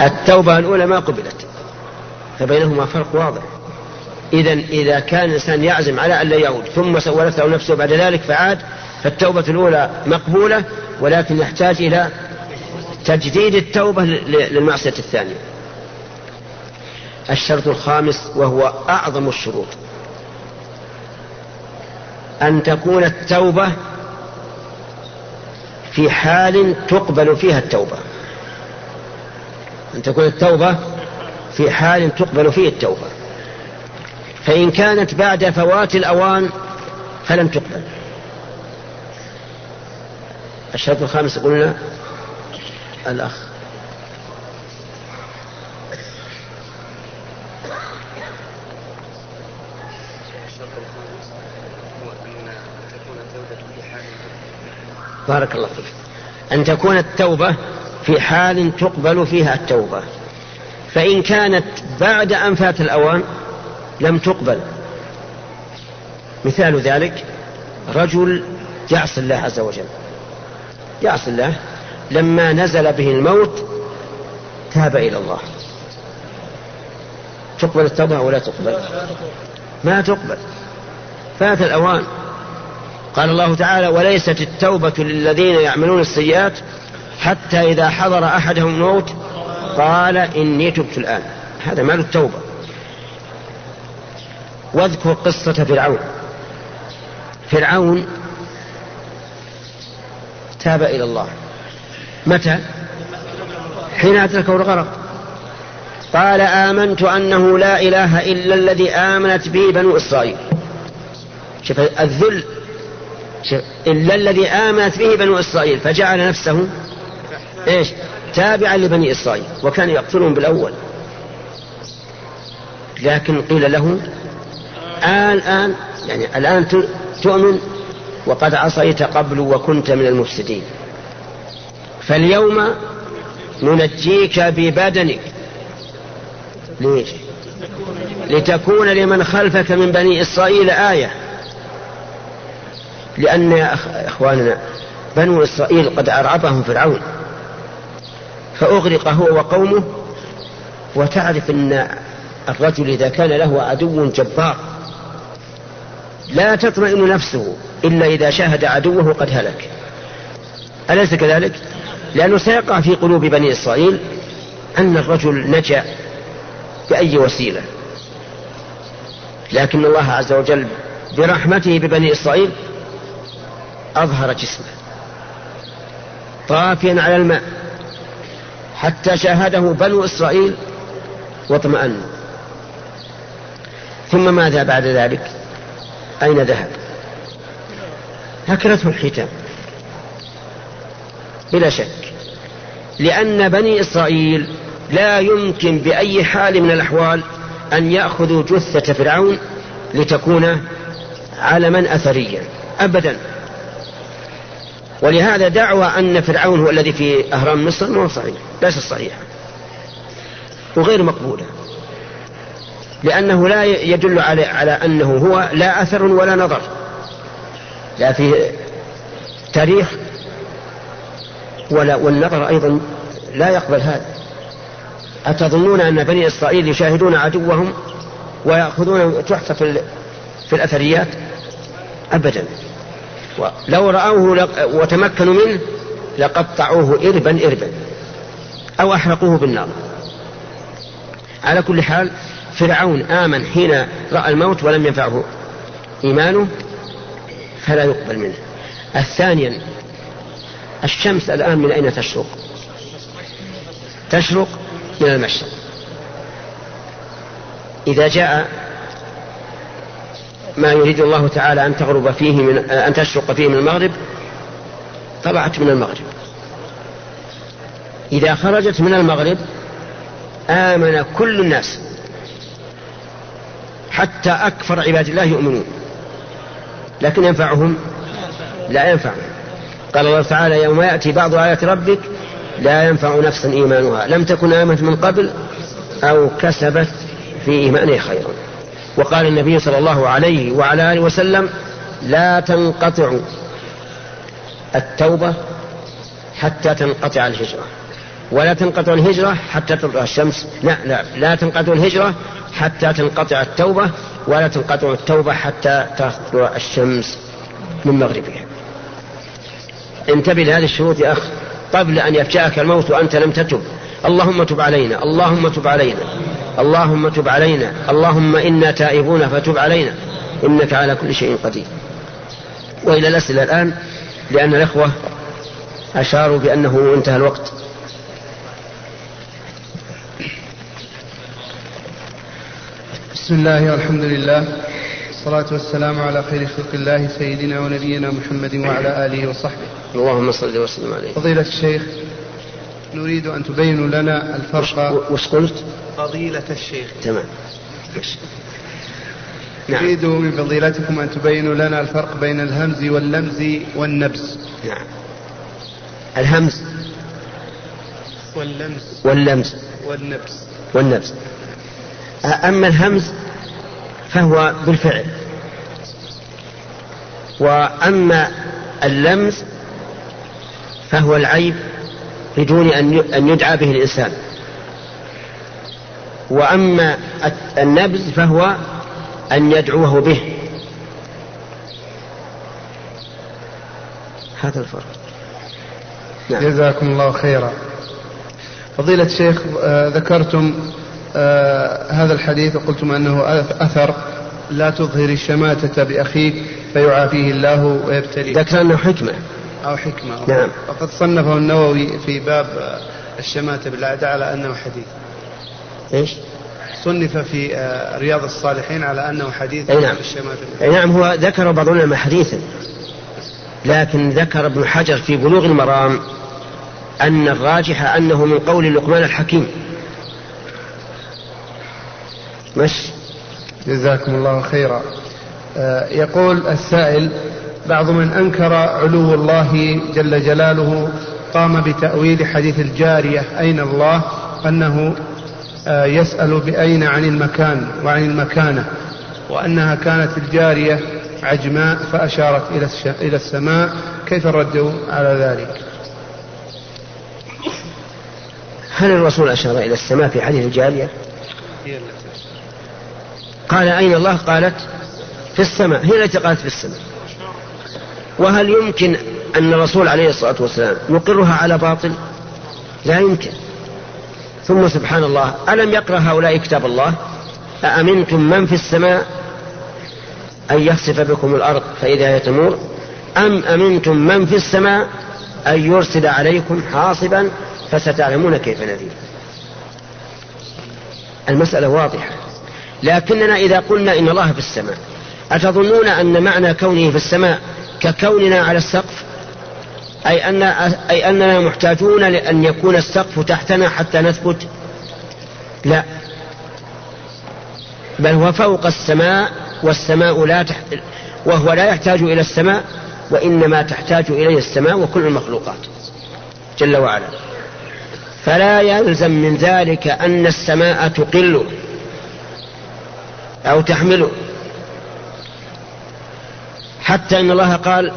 التوبة الأولى ما قبلت فبينهما فرق واضح. إذا إذا كان الإنسان يعزم على أن لا يعود ثم سولت له نفسه بعد ذلك فعاد فالتوبة الأولى مقبولة ولكن يحتاج إلى تجديد التوبة للمعصية الثانية. الشرط الخامس وهو أعظم الشروط. أن تكون التوبة في حال تقبل فيها التوبة. أن تكون التوبة في حال تقبل فيه التوبة. فإن كانت بعد فوات الأوان فلم تقبل. الشرط الخامس قلنا الأخ. بارك الله فيك. أن تكون التوبة في حال تقبل فيها التوبة. فإن كانت بعد أن فات الأوان لم تقبل. مثال ذلك رجل يعصي الله عز وجل. يعصي الله. لما نزل به الموت تاب إلى الله. تقبل التوبة ولا تقبل؟ ما تقبل. فات الأوان. قال الله تعالى وليست التوبة للذين يعملون السيئات حتى إذا حضر أحدهم الموت قال إني تبت الآن. هذا مال التوبة. واذكر قصة فرعون. فرعون تاب إلى الله. متى؟ حين أدركه الغرق. قال آمنت أنه لا إله إلا الذي آمنت به بنو إسرائيل. شوف الذل شوف إلا الذي آمنت به بنو إسرائيل فجعل نفسه إيش؟ تابعا لبني إسرائيل وكان يقتلهم بالأول. لكن قيل له الآن الآن يعني الآن تؤمن وقد عصيت قبل وكنت من المفسدين. فاليوم ننجيك ببدنك. ليش؟ لتكون لمن خلفك من بني إسرائيل آية. لأن يا إخواننا بنو إسرائيل قد أرعبهم فرعون. فأغرق هو وقومه. وتعرف أن الرجل إذا كان له عدو جبار لا تطمئن نفسه إلا إذا شاهد عدوه قد هلك. أليس كذلك؟ لأنه سيقع في قلوب بني إسرائيل أن الرجل نجا بأي وسيلة. لكن الله عز وجل برحمته ببني إسرائيل أظهر جسمه. طافيا على الماء. حتى شاهده بنو إسرائيل واطمأنوا ثم ماذا بعد ذلك؟ أين ذهب؟ هكذته الحيتان. بلا شك. لأن بني إسرائيل لا يمكن بأي حال من الأحوال أن يأخذوا جثة فرعون لتكون علما أثريا. أبدا. ولهذا دعوى أن فرعون هو الذي في أهرام مصر ما هو صحيح ليس صحيحا. وغير مقبولة. لأنه لا يدل على, على أنه هو لا أثر ولا نظر. لا في تاريخ ولا والنظر أيضا لا يقبل هذا. أتظنون أن بني إسرائيل يشاهدون عدوهم ويأخذون تحفة في الأثريات؟ أبدا. لو رأوه وتمكنوا منه لقطعوه إربا إربا أو أحرقوه بالنار. على كل حال فرعون آمن حين رأى الموت ولم ينفعه إيمانه فلا يقبل منه. الثانيا الشمس الآن من أين تشرق؟ تشرق من المشرق. إذا جاء ما يريد الله تعالى أن تغرب فيه من أن تشرق فيه من المغرب طلعت من المغرب. إذا خرجت من المغرب آمن كل الناس حتى أكفر عباد الله يؤمنون. لكن ينفعهم؟ لا ينفعهم قال الله تعالى يوم يأتي بعض آيات ربك لا ينفع نفسا إيمانها. لم تكن آمنت من قبل أو كسبت في إيمانها خيرا. وقال النبي صلى الله عليه وعلى آله وسلم لا تنقطع التوبة حتى تنقطع الهجرة. ولا تنقطع الهجرة حتى تطلع الشمس. لا لا لا تنقطع الهجرة حتى تنقطع التوبة ولا تنقطع التوبة حتى تطلع الشمس من مغربها. انتبه لهذه الشروط يا أخ. قبل أن يفجأك الموت وأنت لم تتب. اللهم تب علينا اللهم تب علينا. اللهم تب علينا. اللهم إنا تائبون فتب علينا. إنك على كل شيء قدير. وإلى الأسئلة الآن لأن الإخوة أشاروا بأنه انتهى الوقت. بسم الله والحمد لله. والصلاة والسلام على خير خلق الله سيدنا ونبينا محمد وعلى آله وصحبه. اللهم صل وسلم عليه. فضيلة الشيخ نريد أن تبينوا لنا الفرق وش قلت؟ فضيلة الشيخ. تمام. نعم. نريد من فضيلتكم أن تبينوا لنا الفرق بين الهمز واللمز والنبز. نعم. الهمز. واللمز. واللمز. والنبز. والنبز. أما الهمز فهو بالفعل. وأما اللمز فهو العيب بدون أن يدعى به الإنسان. وأما النبز فهو أن يدعوه به. هذا الفرق. نعم. جزاكم الله خيرا. فضيلة الشيخ آه ذكرتم آه هذا الحديث وقلتم أنه أثر. لا تظهر الشماتة بأخيك فيعافيه الله ويبتليه. ذكر أنه حكمة. أو حكمة. نعم. وقد صنفه النووي في باب الشماتة بالعادة على أنه حديث. إيش؟ صنف في آه، رياض الصالحين على أنه حديث أي نعم. أي نعم هو ذكر بعض العلماء حديثا. لكن ذكر ابن حجر في بلوغ المرام أن الراجح أنه من قول لقمان الحكيم. مش؟ جزاكم الله خيرا. آه، يقول السائل بعض من أنكر علو الله جل جلاله قام بتأويل حديث الجارية أين الله؟ أنه آه، يسأل بأين عن المكان وعن المكانة وأنها كانت الجارية عجماء فأشارت إلى إلى السماء كيف الرد على ذلك؟ هل الرسول أشار إلى السماء في حديث الجارية؟ قال أين الله؟ قالت في السماء هي التي قالت في السماء وهل يمكن أن الرسول عليه الصلاة والسلام يقرها على باطل لا يمكن ثم سبحان الله ألم يقرأ هؤلاء كتاب الله؟ أأمنتم من في السماء أن يخسف بكم الأرض فإذا هي تمور؟ أم أمنتم من في السماء أن يرسل عليكم حاصبا فستعلمون كيف نذير؟ المسألة واضحة لكننا إذا قلنا إن الله في السماء أتظنون أن معنى كونه في السماء ككوننا على السقف؟ أي, أن أي أننا محتاجون لأن يكون السقف تحتنا حتى نثبت. لا. بل هو فوق السماء والسماء لا تحت وهو لا يحتاج إلى السماء وإنما تحتاج إليه السماء وكل المخلوقات. جل وعلا. فلا يلزم من ذلك أن السماء تقل أو تحمله حتى إن الله قال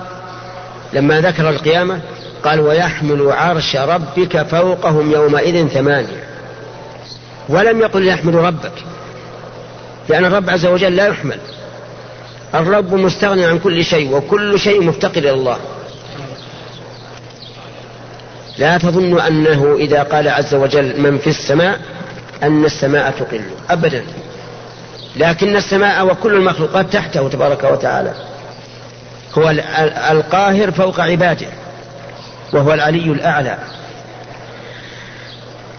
لما ذكر القيامة قال ويحمل عرش ربك فوقهم يومئذ ثمانية. ولم يقل يحمل ربك لأن الرب عز وجل لا يحمل. الرب مستغني عن كل شيء وكل شيء مفتقر إلى الله. لا تظن أنه إذا قال عز وجل من في السماء أن السماء تقل أبدا. لكن السماء وكل المخلوقات تحته تبارك وتعالى. هو القاهر فوق عباده وهو العلي الأعلى.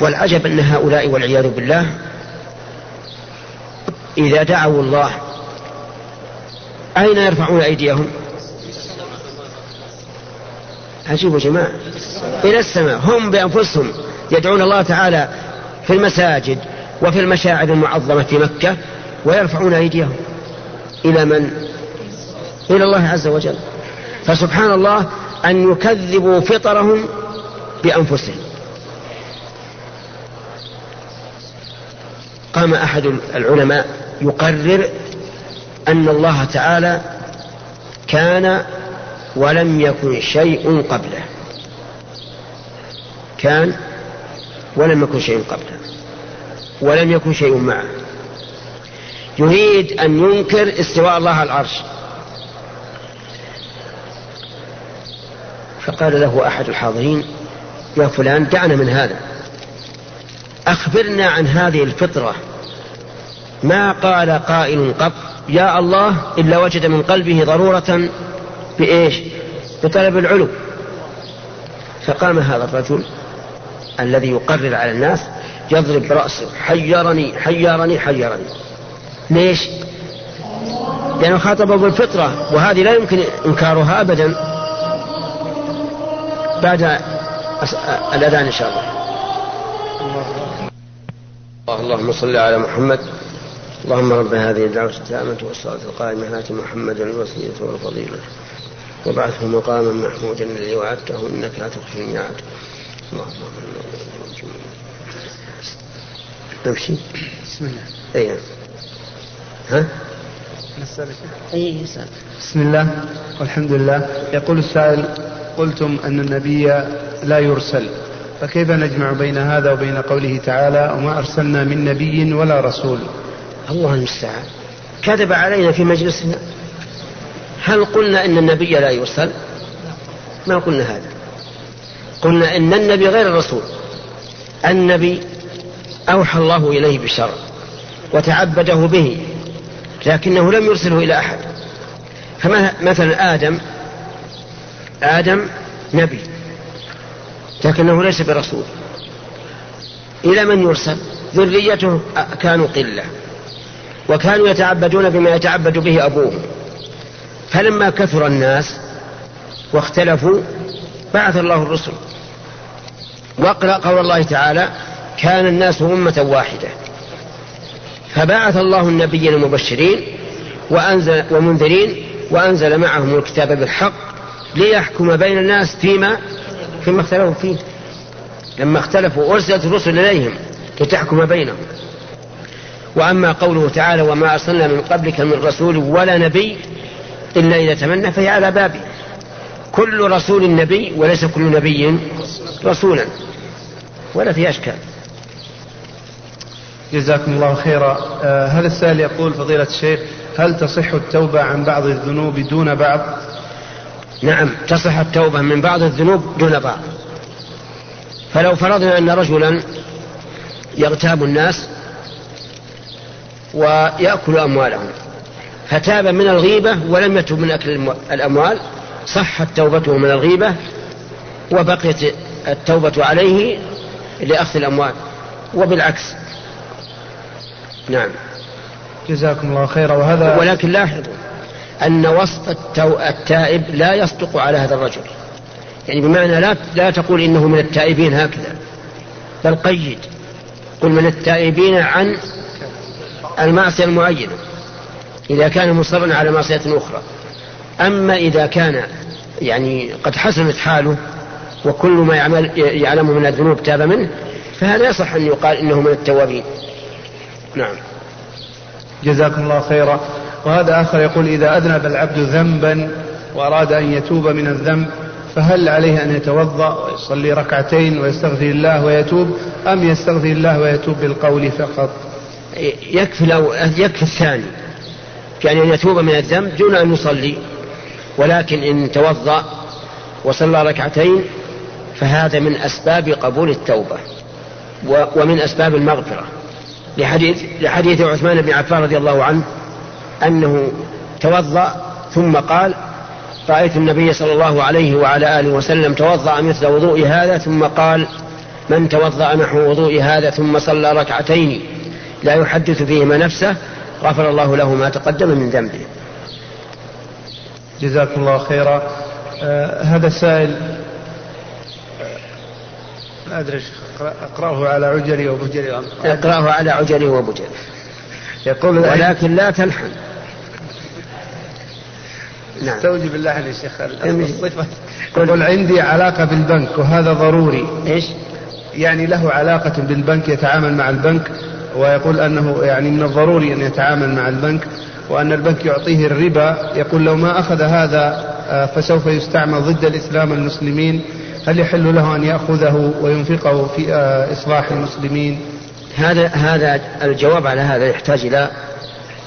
والعجب أن هؤلاء والعياذ بالله إذا دعوا الله أين يرفعون أيديهم؟ عجيب جماعة. إلى السماء. هم بأنفسهم يدعون الله تعالى في المساجد وفي المشاعر المعظمة في مكة ويرفعون أيديهم. إلى من؟ إلى الله عز وجل. فسبحان الله أن يكذبوا فطرهم بأنفسهم. قام أحد العلماء يقرر أن الله تعالى كان ولم يكن شيء قبله. كان ولم يكن شيء قبله. ولم يكن شيء معه. يريد أن ينكر استواء الله على العرش. فقال له أحد الحاضرين يا فلان دعنا من هذا. أخبرنا عن هذه الفطرة. ما قال قائل قط يا الله إلا وجد من قلبه ضرورة بإيش؟ بطلب العلو. فقام هذا الرجل الذي يقرر على الناس يضرب برأسه حيرني حيرني حيرني. ليش؟ لأنه خاطبه بالفطرة وهذه لا يمكن إنكارها أبدا. بعد الأذان إن شاء الله. اللهم صل على محمد. اللهم رب هذه الدعوة التامة والصلاة القائمة آت محمدا الوسيلة والفضيلة. وبعثه مقاما محمودا الذي وعدته إنك لا تخفي الميعاد اللهم نمشي؟ بسم الله. أي ها؟ أي بسم الله والحمد لله. يقول السائل قلتم أن النبي لا يرسل فكيف نجمع بين هذا وبين قوله تعالى وما أرسلنا من نبي ولا رسول؟ الله المستعان. كذب علينا في مجلسنا. هل قلنا إن النبي لا يرسل؟ ما قلنا هذا. قلنا إن النبي غير الرسول. النبي أوحى الله إليه بالشرع وتعبده به لكنه لم يرسله إلى أحد. فمثلا آدم آدم نبي لكنه ليس برسول. إلى من يرسل؟ ذريته كانوا قلة وكانوا يتعبدون بما يتعبد به أبوهم فلما كثر الناس واختلفوا بعث الله الرسل. واقرأ قول الله تعالى كان الناس أمة واحدة. فبعث الله النبيين المبشرين وأنزل ومنذرين وأنزل معهم الكتاب بالحق ليحكم بين الناس فيما فيما اختلفوا فيه. لما اختلفوا أرسلت الرسل إليهم لتحكم بينهم. وأما قوله تعالى وما أرسلنا من قبلك من رسول ولا نبي إلا إذا تمنى فهي على بابه كل رسول نبي وليس كل نبي رسولا. ولا في أشكال. جزاكم الله خيرا. آه هذا السائل يقول فضيلة الشيخ هل تصح التوبة عن بعض الذنوب دون بعض؟ نعم. تصح التوبة من بعض الذنوب دون بعض. فلو فرضنا أن رجلا يغتاب الناس ويأكل أموالهم فتاب من الغيبة ولم يتب من أكل الأموال صحت توبته من الغيبة وبقيت التوبة عليه لأخذ الأموال. وبالعكس. نعم. جزاكم الله خيرا. وهذا ولكن لاحظوا أن وصف. التائب لا يصدق على هذا الرجل. يعني بمعنى لا لا تقول إنه من التائبين هكذا بل قيد. قل من التائبين عن المعصية المعينة إذا كان مصرا على معصية أخرى. أما إذا كان يعني قد حسنت حاله وكل ما يعمل يعلمه من الذنوب تاب منه فهذا يصح أن يقال إنه من التوابين. نعم. جزاكم الله خيرا. وهذا آخر يقول إذا أذنب العبد ذنبا وأراد أن يتوب من الذنب فهل عليه أن يتوضأ ويصلي ركعتين ويستغفر الله ويتوب أم يستغفر الله ويتوب بالقول فقط؟ يكفي لو يكفي الثاني كان أن يتوب من الذنب دون أن يصلي ولكن إن توضأ وصلى ركعتين فهذا من أسباب قبول التوبة ومن أسباب المغفرة. لحديث لحديث عثمان بن عفان رضي الله عنه أنه توضأ ثم قال رأيت النبي صلى الله عليه وعلى آله وسلم توضأ مثل وضوء هذا ثم قال من توضأ نحو وضوء هذا ثم صلى ركعتين لا يحدث فيهما نفسه غفر الله له ما تقدم من ذنبه. جزاكم الله خيرا. آه هذا السائل ما أدري أقرأه على عجري وبجري أقرأه على عجري وبجري يقول ولكن لا تلحن. نعم. استوجب اللحن يا شيخ الصفة يقول عندي علاقة بالبنك وهذا ضروري. إيش؟ يعني له علاقة بالبنك يتعامل مع البنك ويقول أنه يعني من الضروري أن يتعامل مع البنك وأن البنك يعطيه الربا. يقول لو ما أخذ هذا آه، فسوف يستعمل ضد الإسلام المسلمين. هل يحل له أن يأخذه وينفقه في آه، إصلاح المسلمين؟ هذا هذا الجواب على هذا يحتاج إلى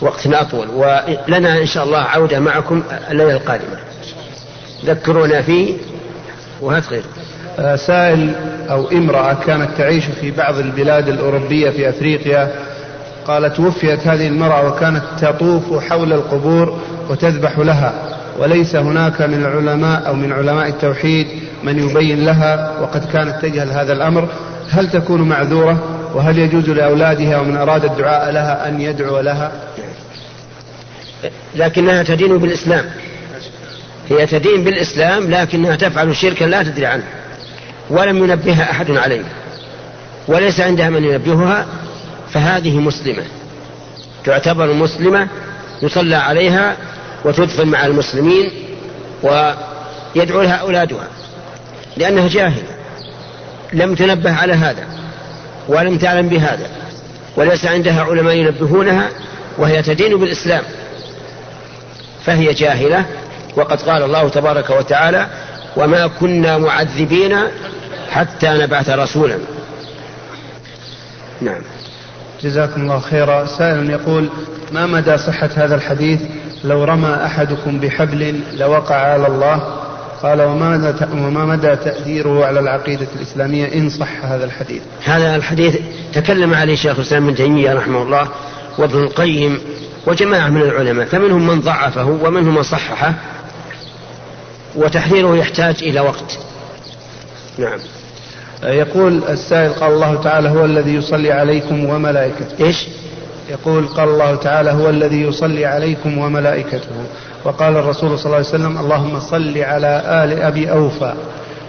وقت أطول. ولنا إن شاء الله عودة معكم الليلة القادمة. ذكرونا فيه وهات غيره. آه، سائل أو امرأة كانت تعيش في بعض البلاد الأوروبية في أفريقيا قال توفيت هذه المرأة وكانت تطوف حول القبور وتذبح لها وليس هناك من العلماء أو من علماء التوحيد من يبين لها وقد كانت تجهل هذا الأمر. هل تكون معذورة؟ وهل يجوز لأولادها ومن أراد الدعاء لها أن يدعو لها؟ لكنها تدين بالإسلام. هي تدين بالإسلام لكنها تفعل شركا لا تدري عنه ولم ينبهها أحد عليه وليس عندها من ينبهها فهذه مسلمة. تعتبر مسلمة يصلى عليها وتدفن مع المسلمين ويدعو لها أولادها لأنها جاهلة. لم تنبه على هذا ولم تعلم بهذا وليس عندها علماء ينبهونها وهي تدين بالإسلام. فهي جاهلة. وقد قال الله تبارك وتعالى وما كنا معذبين حتى نبعث رسولا. نعم. جزاكم الله خيرا. سائل يقول ما مدى صحة هذا الحديث؟ لو رمى أحدكم بحبل لوقع على الله. قال وما مدى وما مدى تأثيره على العقيدة الإسلامية إن صح هذا الحديث؟ هذا الحديث تكلم عليه شيخ الإسلام ابن تيمية رحمه الله وابن القيم وجماعة من العلماء فمنهم من ضعفه ومنهم من صححه وتحريره يحتاج إلى وقت. نعم. يقول السائل قال الله تعالى هو الذي يصلي عليكم وملائكته. إيش؟ يقول قال الله تعالى هو الذي يصلي عليكم وملائكته. وقال الرسول صلى الله عليه وسلم اللهم صل على آل أبي أوفى.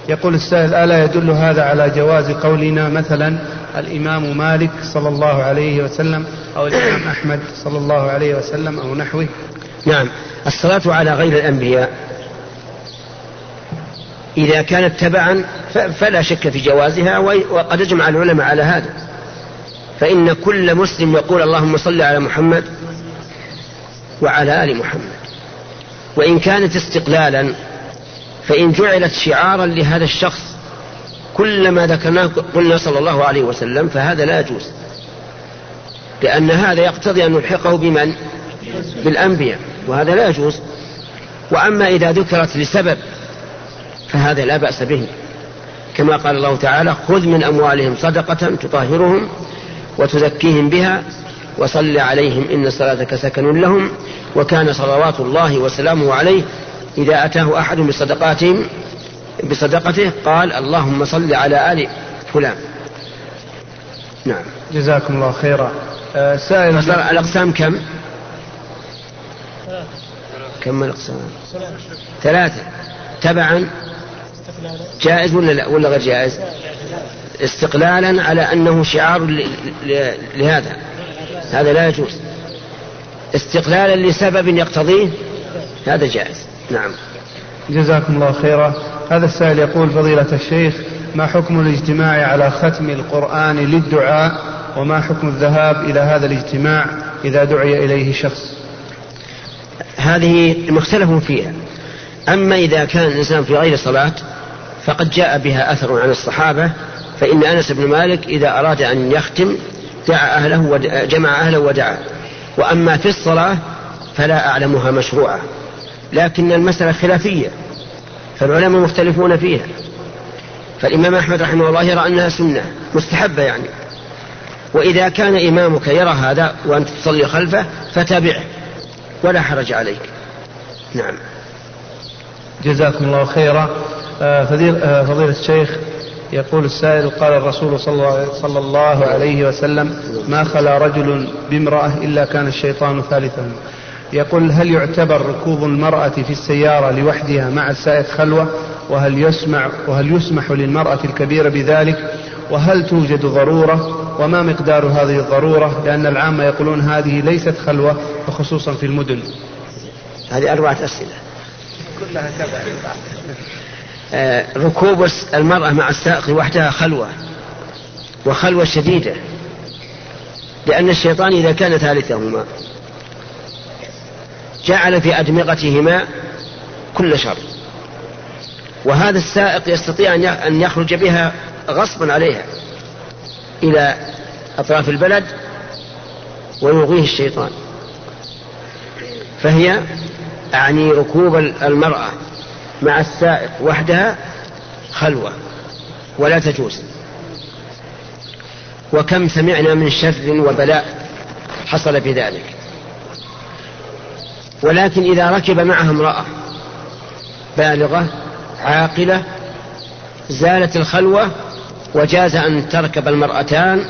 يقول السائل ألا يدل هذا على جواز قولنا مثلا الإمام مالك صلى الله عليه وسلم أو الإمام أحمد صلى الله عليه وسلم أو نحوه. نعم. الصلاة على غير الأنبياء. إذا كانت تبعا فلا شك في جوازها وقد أجمع العلماء على هذا. فإن كل مسلم يقول اللهم صل على محمد وعلى آل محمد. وإن كانت استقلالا فإن جعلت شعارا لهذا الشخص كلما ذكرناه قلنا صلى الله عليه وسلم فهذا لا يجوز. لأن هذا يقتضي أن نلحقه بمن؟ بالأنبياء وهذا لا يجوز. وأما إذا ذكرت لسبب فهذا لا بأس به. كما قال الله تعالى خذ من أموالهم صدقة تطهرهم وتزكيهم بها وصل عليهم إن صلاتك سكن لهم. وكان صلوات الله وسلامه عليه إذا أتاه أحد بصدقاتهم بصدقته قال اللهم صل على آل فلان. نعم. جزاكم الله خيرا. آه سائل الأقسام كم؟ كم الأقسام؟ ثلاثة. تبعا؟ جائز ولا لا؟ ولا غير جائز؟ استقلالا على أنه شعار لهذا. هذا لا يجوز. استقلالا لسبب يقتضيه؟ هذا جائز. نعم. جزاكم الله خيرا. هذا السائل يقول فضيلة الشيخ ما حكم الاجتماع على ختم القرآن للدعاء وما حكم الذهاب إلى هذا الاجتماع إذا دعي إليه شخص؟ هذه مختلف فيها. أما إذا كان الإنسان في غير صلاة فقد جاء بها أثر عن الصحابة فإن أنس بن مالك إذا أراد أن يختم دعا أهله وجمع أهله ودعا. وأما في الصلاة فلا أعلمها مشروعة. لكن المسألة خلافية. فالعلماء مختلفون فيها. فالإمام أحمد رحمه الله يرى أنها سنة مستحبة يعني. وإذا كان إمامك يرى هذا وأنت تصلي خلفه فتابعه ولا حرج عليك. نعم. جزاكم الله خيرا. آه، آه، فضيلة الشيخ يقول السائل قال الرسول صلى الله عليه وسلم ما خلا رجل بامرأة إلا كان الشيطان ثالثهم يقول هل يعتبر ركوب المرأة في السيارة لوحدها مع السائق خلوة؟ وهل يسمع وهل يسمح للمرأة الكبيرة بذلك؟ وهل توجد ضرورة؟ وما مقدار هذه الضرورة؟ لأن العامة يقولون هذه ليست خلوة وخصوصا في المدن. هذه أربعة أسئلة. كلها تبع آه، ركوب المرأة مع السائق وحدها خلوة وخلوة شديدة لأن الشيطان إذا كان ثالثهما جعل في أدمغتهما كل شر. وهذا السائق يستطيع أن يخرج بها غصبا عليها إلى أطراف البلد ويغويه الشيطان. فهي أعني ركوب المرأة مع السائق وحدها خلوة ولا تجوز. وكم سمعنا من شر وبلاء حصل بذلك ولكن إذا ركب معها امرأة بالغة عاقلة زالت الخلوة وجاز أن تركب المرأتان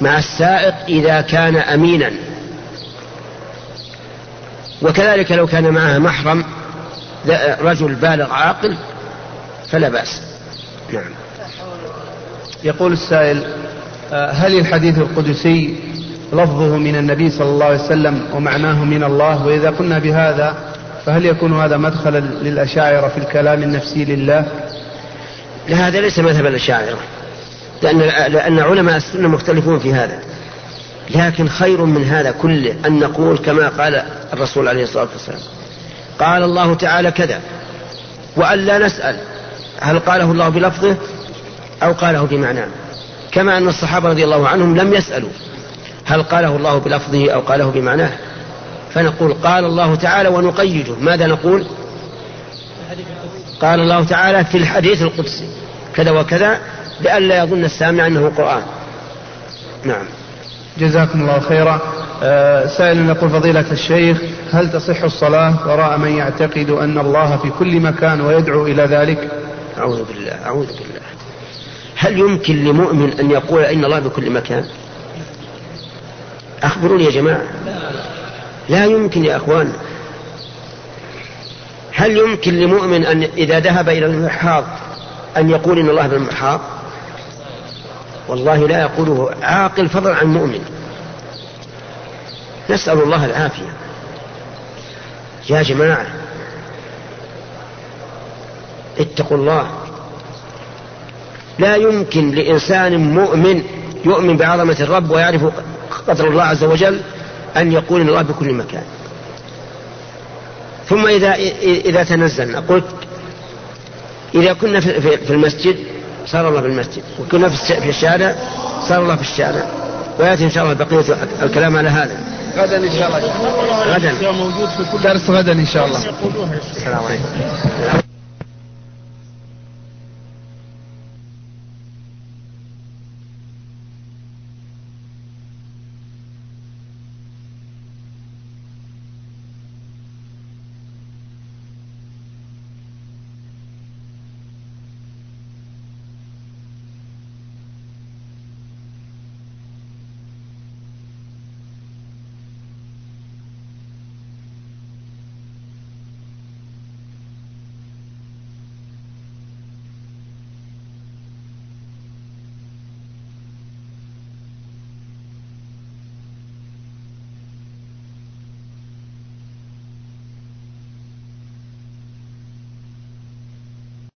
مع السائق إذا كان أمينا. وكذلك لو كان معها محرم رجل بالغ عاقل فلا بأس. نعم. يقول السائل آه، هل الحديث القدسي لفظه من النبي صلى الله عليه وسلم ومعناه من الله وإذا قلنا بهذا فهل يكون هذا مدخلا للأشاعرة في الكلام النفسي لله؟ لا هذا ليس مذهب الأشاعرة لأن, لأن علماء السنة مختلفون في هذا. لكن خير من هذا كله أن نقول كما قال الرسول عليه الصلاة والسلام قال الله تعالى كذا وأن لا نسأل هل قاله الله بلفظه أو قاله بمعناه؟ كما أن الصحابة رضي الله عنهم لم يسألوا. هل قاله الله بلفظه أو قاله بمعناه؟ فنقول قال الله تعالى ونقيده ماذا نقول؟ قال الله تعالى في الحديث القدسي كذا وكذا لئلا يظن السامع أنه قرآن. نعم. جزاكم الله خيرا. آه سائل يقول فضيلة الشيخ هل تصح الصلاة وراء من يعتقد أن الله في كل مكان ويدعو إلى ذلك؟ أعوذ بالله أعوذ بالله. هل يمكن لمؤمن أن يقول إن الله بكل مكان؟ أخبروني يا جماعة. لا يمكن يا أخوان. هل يمكن لمؤمن أن إذا ذهب إلى المحاض أن يقول إن الله بالمحاض؟ والله لا يقوله عاقل فضلا عن مؤمن. نسأل الله العافية. يا جماعة اتقوا الله. لا يمكن لإنسان مؤمن يؤمن بعظمة الرب ويعرف قدر الله عز وجل أن يقول إن الله بكل مكان. ثم إذا إذا تنزلنا قلت إذا كنا في المسجد صار الله في المسجد. وكنا في الشارع صار الله في الشارع ويأتي إن شاء الله بقية الكلام على هذا. غدا إن شاء الله. غدا. موجود في كل درس غدا إن شاء الله. السلام عليكم.